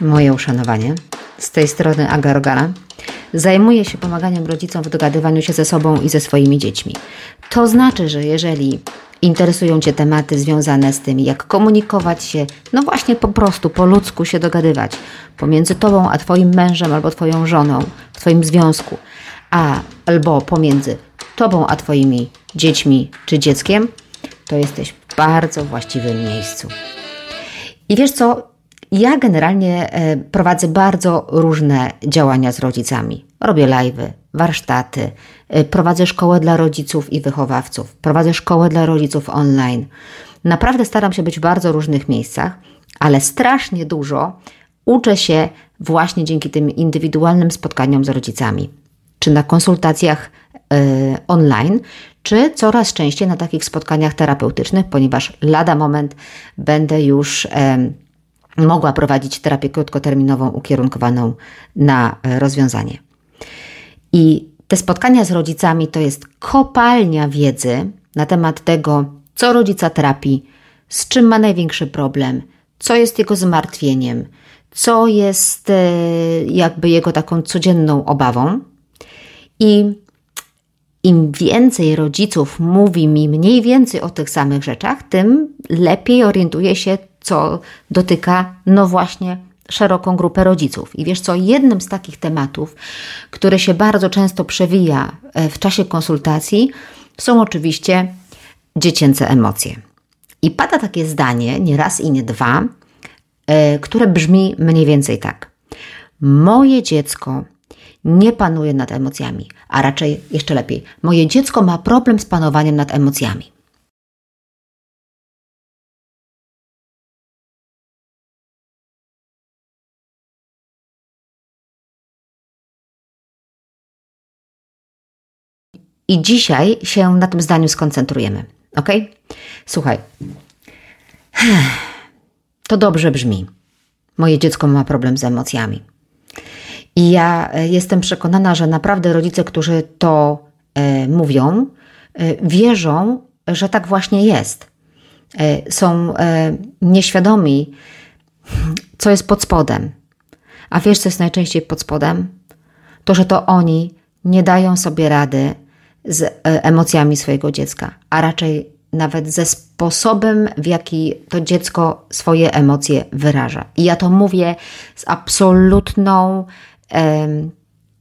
Moje uszanowanie. Z tej strony Aga Rogala. Zajmuję się pomaganiem rodzicom w dogadywaniu się ze sobą i ze swoimi dziećmi. To znaczy, że jeżeli interesują Cię tematy związane z tym, jak komunikować się, no właśnie po prostu po ludzku się dogadywać pomiędzy Tobą a Twoim mężem albo Twoją żoną w Twoim związku, a albo pomiędzy Tobą a Twoimi dziećmi czy dzieckiem, to jesteś w bardzo właściwym miejscu. I wiesz co? Ja generalnie e, prowadzę bardzo różne działania z rodzicami. Robię live'y, warsztaty, e, prowadzę szkołę dla rodziców i wychowawców, prowadzę szkołę dla rodziców online. Naprawdę staram się być w bardzo różnych miejscach, ale strasznie dużo uczę się właśnie dzięki tym indywidualnym spotkaniom z rodzicami, czy na konsultacjach y, online, czy coraz częściej na takich spotkaniach terapeutycznych, ponieważ lada moment będę już. Y, mogła prowadzić terapię krótkoterminową ukierunkowaną na e, rozwiązanie. I te spotkania z rodzicami to jest kopalnia wiedzy na temat tego, co rodzica trapi, z czym ma największy problem, co jest jego zmartwieniem, co jest e, jakby jego taką codzienną obawą. I im więcej rodziców mówi mi mniej więcej o tych samych rzeczach, tym lepiej orientuje się, co dotyka, no właśnie, szeroką grupę rodziców. I wiesz co, jednym z takich tematów, który się bardzo często przewija e, w czasie konsultacji, są oczywiście dziecięce emocje. I pada takie zdanie, nie raz i nie dwa, e, które brzmi mniej więcej tak. Moje dziecko nie panuje nad emocjami, a raczej jeszcze lepiej, moje dziecko ma problem z panowaniem nad emocjami. I dzisiaj się na tym zdaniu skoncentrujemy. Ok? Słuchaj. To dobrze brzmi. Moje dziecko ma problem z emocjami. I ja e, jestem przekonana, że naprawdę rodzice, którzy to e, mówią, e, wierzą, że tak właśnie jest. Są nieświadomi, co jest pod spodem. A wiesz, co jest najczęściej pod spodem? To, że to oni nie dają sobie rady z e, emocjami swojego dziecka, a raczej nawet ze sposobem, w jaki to dziecko swoje emocje wyraża. I ja to mówię z absolutną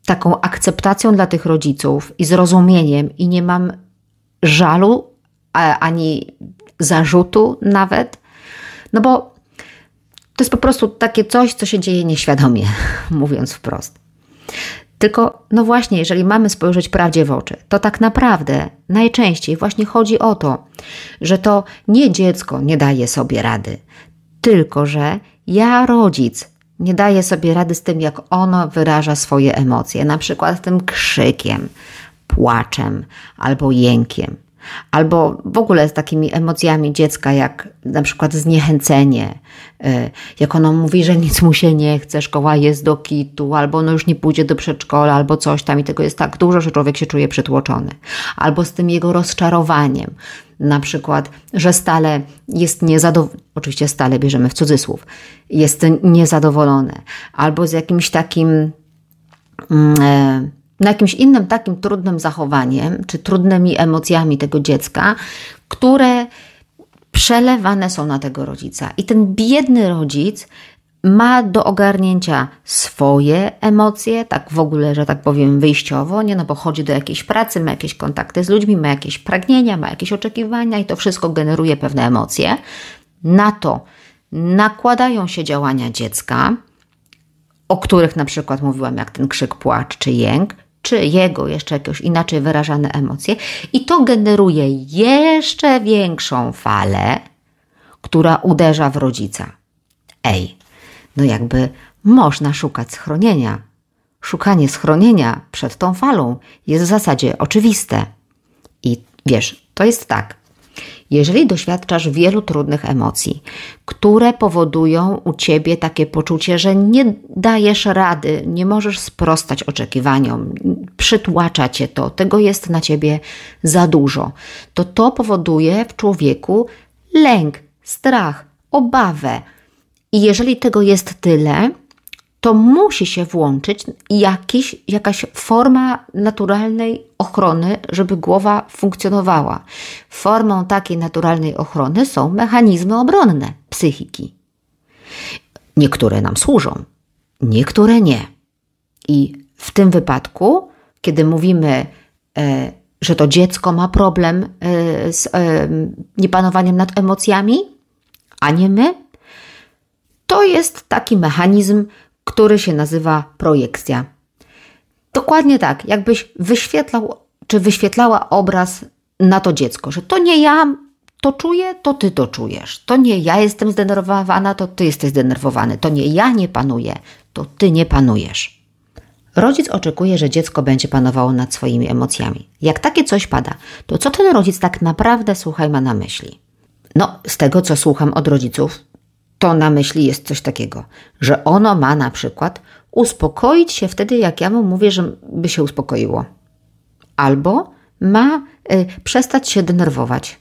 taką akceptacją dla tych rodziców i zrozumieniem, i nie mam żalu ani zarzutu nawet, no bo to jest po prostu takie coś, co się dzieje nieświadomie, mówiąc wprost. Tylko, no właśnie, jeżeli mamy spojrzeć prawdzie w oczy, to tak naprawdę najczęściej właśnie chodzi o to, że to nie dziecko nie daje sobie rady, tylko że ja, rodzic, nie daję sobie rady z tym, jak ono wyraża swoje emocje, na przykład tym krzykiem, płaczem albo jękiem albo w ogóle z takimi emocjami dziecka, jak na przykład zniechęcenie, y, jak ono mówi, że nic mu się nie chce, szkoła jest do kitu, albo ono już nie pójdzie do przedszkola, albo coś tam i tego jest tak dużo, że człowiek się czuje przytłoczony. Albo z tym jego rozczarowaniem, na przykład, że stale jest niezadowolony, oczywiście stale bierzemy w cudzysłów, jest niezadowolony, albo z jakimś takim... Yy, na jakimś innym takim trudnym zachowaniem, czy trudnymi emocjami tego dziecka, które przelewane są na tego rodzica. I ten biedny rodzic ma do ogarnięcia swoje emocje, tak w ogóle, że tak powiem, wyjściowo, nie, no bo chodzi do jakiejś pracy, ma jakieś kontakty z ludźmi, ma jakieś pragnienia, ma jakieś oczekiwania i to wszystko generuje pewne emocje. Na to nakładają się działania dziecka, o których na przykład mówiłam, jak ten krzyk, płacz czy jęk, czy jego jeszcze jakieś inaczej wyrażane emocje, i to generuje jeszcze większą falę, która uderza w rodzica. Ej, no jakby można szukać schronienia. Szukanie schronienia przed tą falą jest w zasadzie oczywiste. I wiesz, to jest tak. Jeżeli doświadczasz wielu trudnych emocji, które powodują u ciebie takie poczucie, że nie dajesz rady, nie możesz sprostać oczekiwaniom, przytłacza cię to, tego jest na ciebie za dużo, to to powoduje w człowieku lęk, strach, obawę. I jeżeli tego jest tyle, to musi się włączyć jakiś, jakaś forma naturalnej ochrony, żeby głowa funkcjonowała. Formą takiej naturalnej ochrony są mechanizmy obronne psychiki. Niektóre nam służą, niektóre nie. I w tym wypadku, kiedy mówimy, e, że to dziecko ma problem e, z e, niepanowaniem nad emocjami, a nie my, to jest taki mechanizm, który się nazywa projekcja. Dokładnie tak, jakbyś wyświetlał czy wyświetlała obraz na to dziecko, że to nie ja to czuję, to ty to czujesz. To nie ja jestem zdenerwowana, to ty jesteś zdenerwowany. To nie ja nie panuję, to ty nie panujesz. Rodzic oczekuje, że dziecko będzie panowało nad swoimi emocjami. Jak takie coś pada, to co ten rodzic tak naprawdę, słuchaj, ma na myśli? No, z tego co słucham od rodziców, to na myśli jest coś takiego, że ono ma na przykład uspokoić się wtedy, jak ja mu mówię, żeby się uspokoiło. Albo ma y, przestać się denerwować,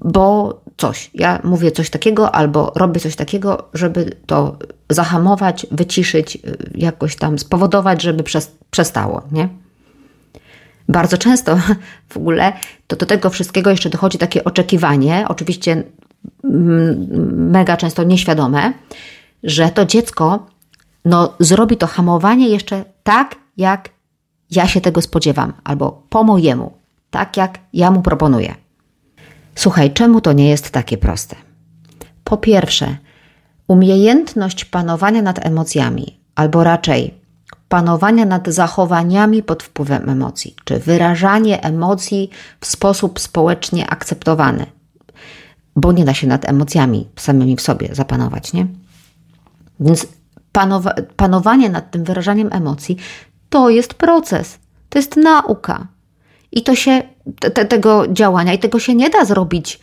bo coś. Ja mówię coś takiego albo robię coś takiego, żeby to zahamować, wyciszyć, y, jakoś tam spowodować, żeby przestało, nie? Bardzo często w ogóle to do tego wszystkiego jeszcze dochodzi takie oczekiwanie, oczywiście mega często nieświadome, że to dziecko no, zrobi to hamowanie jeszcze tak, jak ja się tego spodziewam, albo po mojemu, tak jak ja mu proponuję. Słuchaj, czemu to nie jest takie proste? Po pierwsze, umiejętność panowania nad emocjami, albo raczej panowania nad zachowaniami pod wpływem emocji, czy wyrażanie emocji w sposób społecznie akceptowany, bo nie da się nad emocjami samymi w sobie zapanować, nie? Więc panowa panowanie nad tym wyrażaniem emocji to jest proces, to jest nauka. I to się, te, tego działania, i tego się nie da zrobić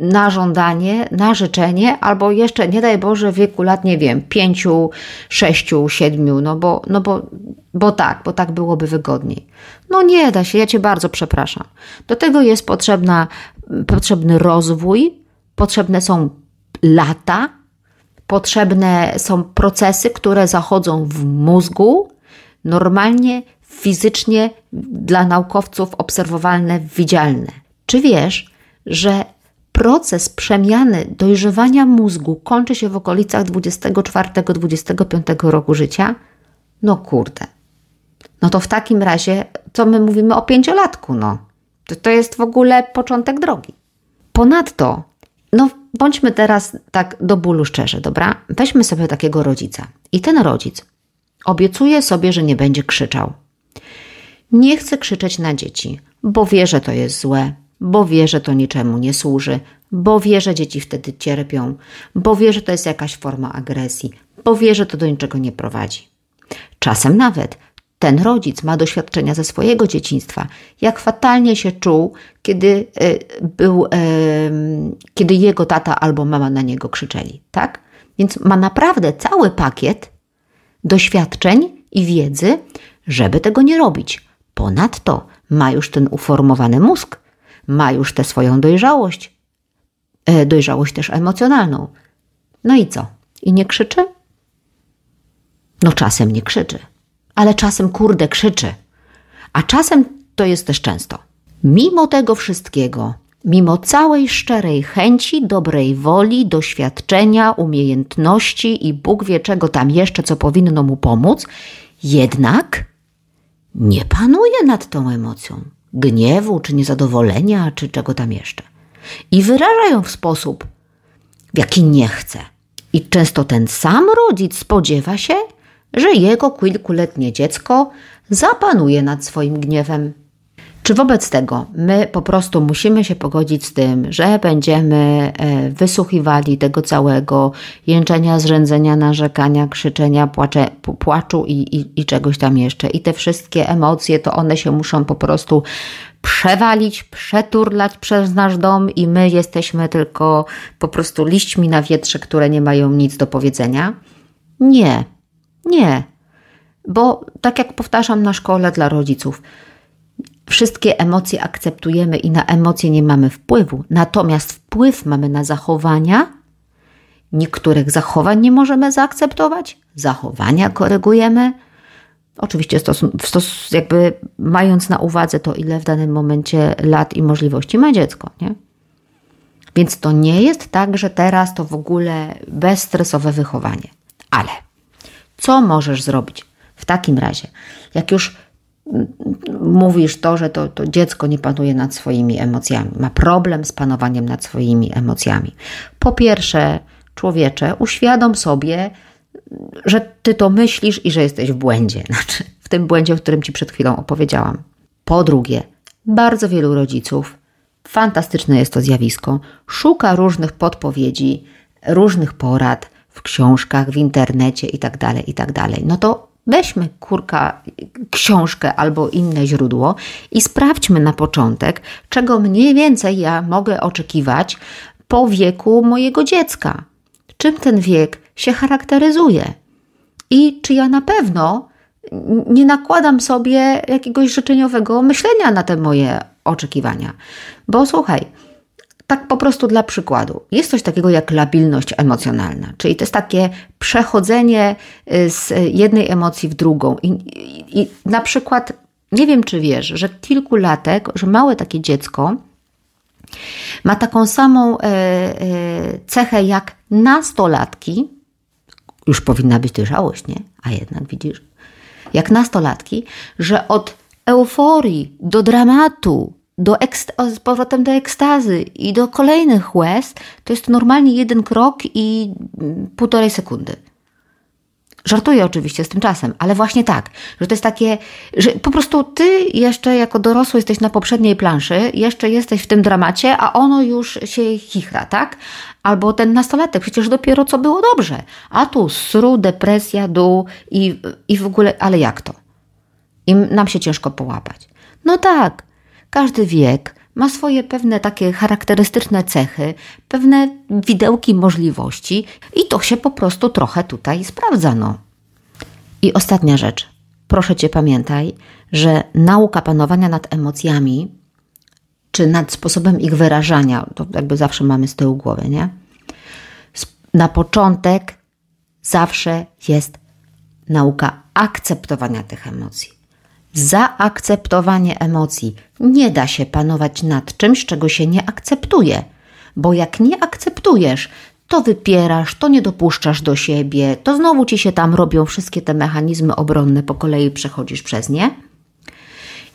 na żądanie, na życzenie, albo jeszcze, nie daj Boże, w wieku lat, nie wiem, pięciu, sześciu, siedmiu, no bo, no bo, bo tak, bo tak byłoby wygodniej. No nie da się, ja Cię bardzo przepraszam. Do tego jest potrzebna, potrzebny rozwój, potrzebne są lata, potrzebne są procesy, które zachodzą w mózgu, normalnie, fizycznie, dla naukowców obserwowalne, widzialne. Czy wiesz, że proces przemiany dojrzewania mózgu kończy się w okolicach 24-25 roku życia? No kurde. No to w takim razie, co my mówimy o pięciolatku, no. To, to jest w ogóle początek drogi. Ponadto, no bądźmy teraz tak do bólu szczerzy, dobra? Weźmy sobie takiego rodzica. I ten rodzic obiecuje sobie, że nie będzie krzyczał. Nie chce krzyczeć na dzieci, bo wie, że to jest złe, bo wie, że to niczemu nie służy, bo wie, że dzieci wtedy cierpią, bo wie, że to jest jakaś forma agresji, bo wie, że to do niczego nie prowadzi. Czasem nawet ten rodzic ma doświadczenia ze swojego dzieciństwa, jak fatalnie się czuł, kiedy, e, był, kiedy jego tata albo mama na niego krzyczeli, tak? Więc ma naprawdę cały pakiet doświadczeń i wiedzy, żeby tego nie robić. Ponadto ma już ten uformowany mózg, ma już tę swoją dojrzałość, e, dojrzałość też emocjonalną. No i co? I nie krzyczy? No czasem nie krzyczy ale czasem kurde krzyczy. A czasem to jest też często. Mimo tego wszystkiego, mimo całej szczerej chęci, dobrej woli, doświadczenia, umiejętności i Bóg wie czego tam jeszcze, co powinno mu pomóc, jednak nie panuje nad tą emocją gniewu, czy niezadowolenia, czy czego tam jeszcze. I wyraża ją w sposób, w jaki nie chce. I często ten sam rodzic spodziewa się, że jego kilkuletnie dziecko zapanuje nad swoim gniewem. Czy wobec tego my po prostu musimy się pogodzić z tym, że będziemy e, wysłuchiwali tego całego jęczenia, zrzędzenia, narzekania, krzyczenia, płacze, płaczu i, i, i czegoś tam jeszcze. I te wszystkie emocje, to one się muszą po prostu przewalić, przeturlać przez nasz dom i my jesteśmy tylko po prostu liśćmi na wietrze, które nie mają nic do powiedzenia? Nie, nie, bo tak jak powtarzam na szkole dla rodziców, wszystkie emocje akceptujemy i na emocje nie mamy wpływu, natomiast wpływ mamy na zachowania, Niektórych zachowań nie możemy zaakceptować, zachowania korygujemy. Oczywiście stos, stos, jakby mając na uwadze to, ile w danym momencie lat i możliwości ma dziecko, nie? Więc to nie jest tak, że teraz to w ogóle bezstresowe wychowanie. Ale co możesz zrobić w takim razie, jak już mówisz to, że to, to dziecko nie panuje nad swoimi emocjami, ma problem z panowaniem nad swoimi emocjami. Po pierwsze, człowiecze, uświadom sobie, że ty to myślisz i że jesteś w błędzie, znaczy w tym błędzie, o którym ci przed chwilą opowiedziałam. Po drugie, bardzo wielu rodziców, fantastyczne jest to zjawisko, szuka różnych podpowiedzi, różnych porad w książkach, w internecie itd., tak itd. Tak no to weźmy kurka, książkę albo inne źródło i sprawdźmy na początek, czego mniej więcej ja mogę oczekiwać po wieku mojego dziecka. Czym ten wiek się charakteryzuje? I czy ja na pewno nie nakładam sobie jakiegoś życzeniowego myślenia na te moje oczekiwania? Bo słuchaj, tak po prostu dla przykładu. Jest coś takiego jak labilność emocjonalna, czyli to jest takie przechodzenie y, z jednej emocji w drugą. I, i, i na przykład, nie wiem czy wiesz, że kilkulatek, że małe takie dziecko ma taką samą e, e, cechę jak nastolatki, już powinna być dojrzałość, nie? A jednak widzisz, jak nastolatki, że od euforii do dramatu, do z powrotem do ekstazy i do kolejnych łez, to jest normalnie jeden krok i mm, półtorej sekundy. Żartuję oczywiście z tym czasem, ale właśnie tak, że to jest takie, że po prostu ty jeszcze jako dorosły jesteś na poprzedniej planszy, jeszcze jesteś w tym dramacie, a ono już się chichra, tak? Albo ten nastolatek, przecież dopiero co było dobrze, a tu sru, depresja, dół i, i w ogóle, ale jak to? I nam się ciężko połapać. No tak, każdy wiek ma swoje pewne takie charakterystyczne cechy, pewne widełki możliwości i to się po prostu trochę tutaj sprawdza. No. I ostatnia rzecz. Proszę Cię pamiętaj, że nauka panowania nad emocjami, czy nad sposobem ich wyrażania, to jakby zawsze mamy z tyłu głowy, nie? Na początek zawsze jest nauka akceptowania tych emocji zaakceptowanie emocji. Nie da się panować nad czymś, czego się nie akceptuje, bo jak nie akceptujesz, to wypierasz, to nie dopuszczasz do siebie, to znowu ci się tam robią wszystkie te mechanizmy obronne, po kolei przechodzisz przez nie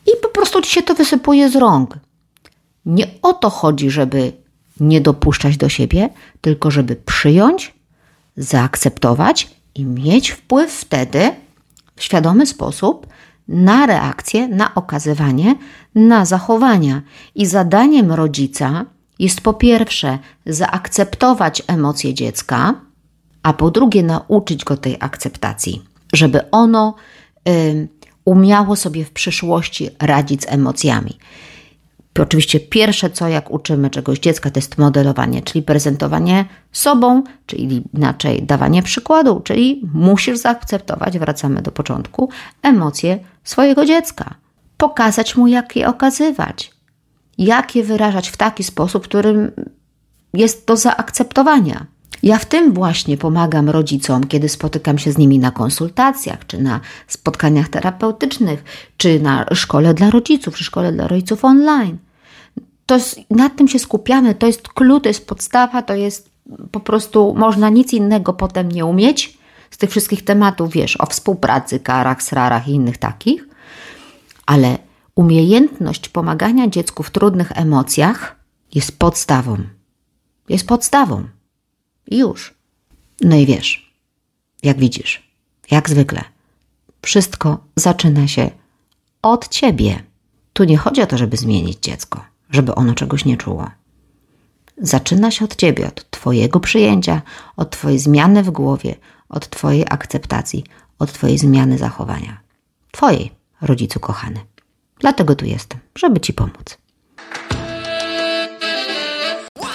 i po prostu ci się to wysypuje z rąk. Nie o to chodzi, żeby nie dopuszczać do siebie, tylko żeby przyjąć, zaakceptować i mieć wpływ wtedy w świadomy sposób na reakcję, na okazywanie, na zachowania. I zadaniem rodzica jest po pierwsze zaakceptować emocje dziecka, a po drugie nauczyć go tej akceptacji, żeby ono y, umiało sobie w przyszłości radzić z emocjami. Oczywiście pierwsze co, jak uczymy czegoś dziecka, to jest modelowanie, czyli prezentowanie sobą, czyli inaczej dawanie przykładu, czyli musisz zaakceptować, wracamy do początku, emocje swojego dziecka. Pokazać mu, jak je okazywać, jak je wyrażać w taki sposób, którym jest do zaakceptowania. Ja w tym właśnie pomagam rodzicom, kiedy spotykam się z nimi na konsultacjach, czy na spotkaniach terapeutycznych, czy na szkole dla rodziców, czy szkole dla rodziców online. To jest, nad tym się skupiamy, to jest klucz, to jest podstawa, to jest po prostu, można nic innego potem nie umieć z tych wszystkich tematów, wiesz, o współpracy, karach, srarach i innych takich, ale umiejętność pomagania dziecku w trudnych emocjach jest podstawą. Jest podstawą. Już. No i wiesz, jak widzisz, jak zwykle, wszystko zaczyna się od ciebie. Tu nie chodzi o to, żeby zmienić dziecko, żeby ono czegoś nie czuło. Zaczyna się od ciebie, od twojego przyjęcia, od twojej zmiany w głowie, od twojej akceptacji, od twojej zmiany zachowania. Twojej, rodzicu kochany. Dlatego tu jestem, żeby ci pomóc.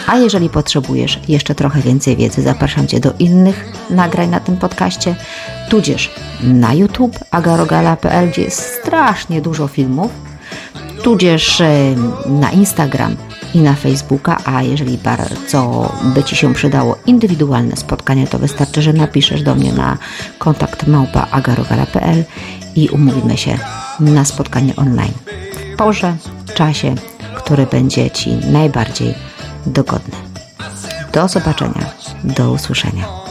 A jeżeli potrzebujesz jeszcze trochę więcej wiedzy, zapraszam Cię do innych nagrań na tym podcaście, tudzież na YouTube agarogala.pl, gdzie jest strasznie dużo filmów, tudzież na Instagram i na Facebooka, a jeżeli bardzo by Ci się przydało indywidualne spotkanie, to wystarczy, że napiszesz do mnie na kontakt małpa agarogala.pl i umówimy się na spotkanie online w porze, czasie, który będzie Ci najbardziej dogodny. Do zobaczenia, do usłyszenia.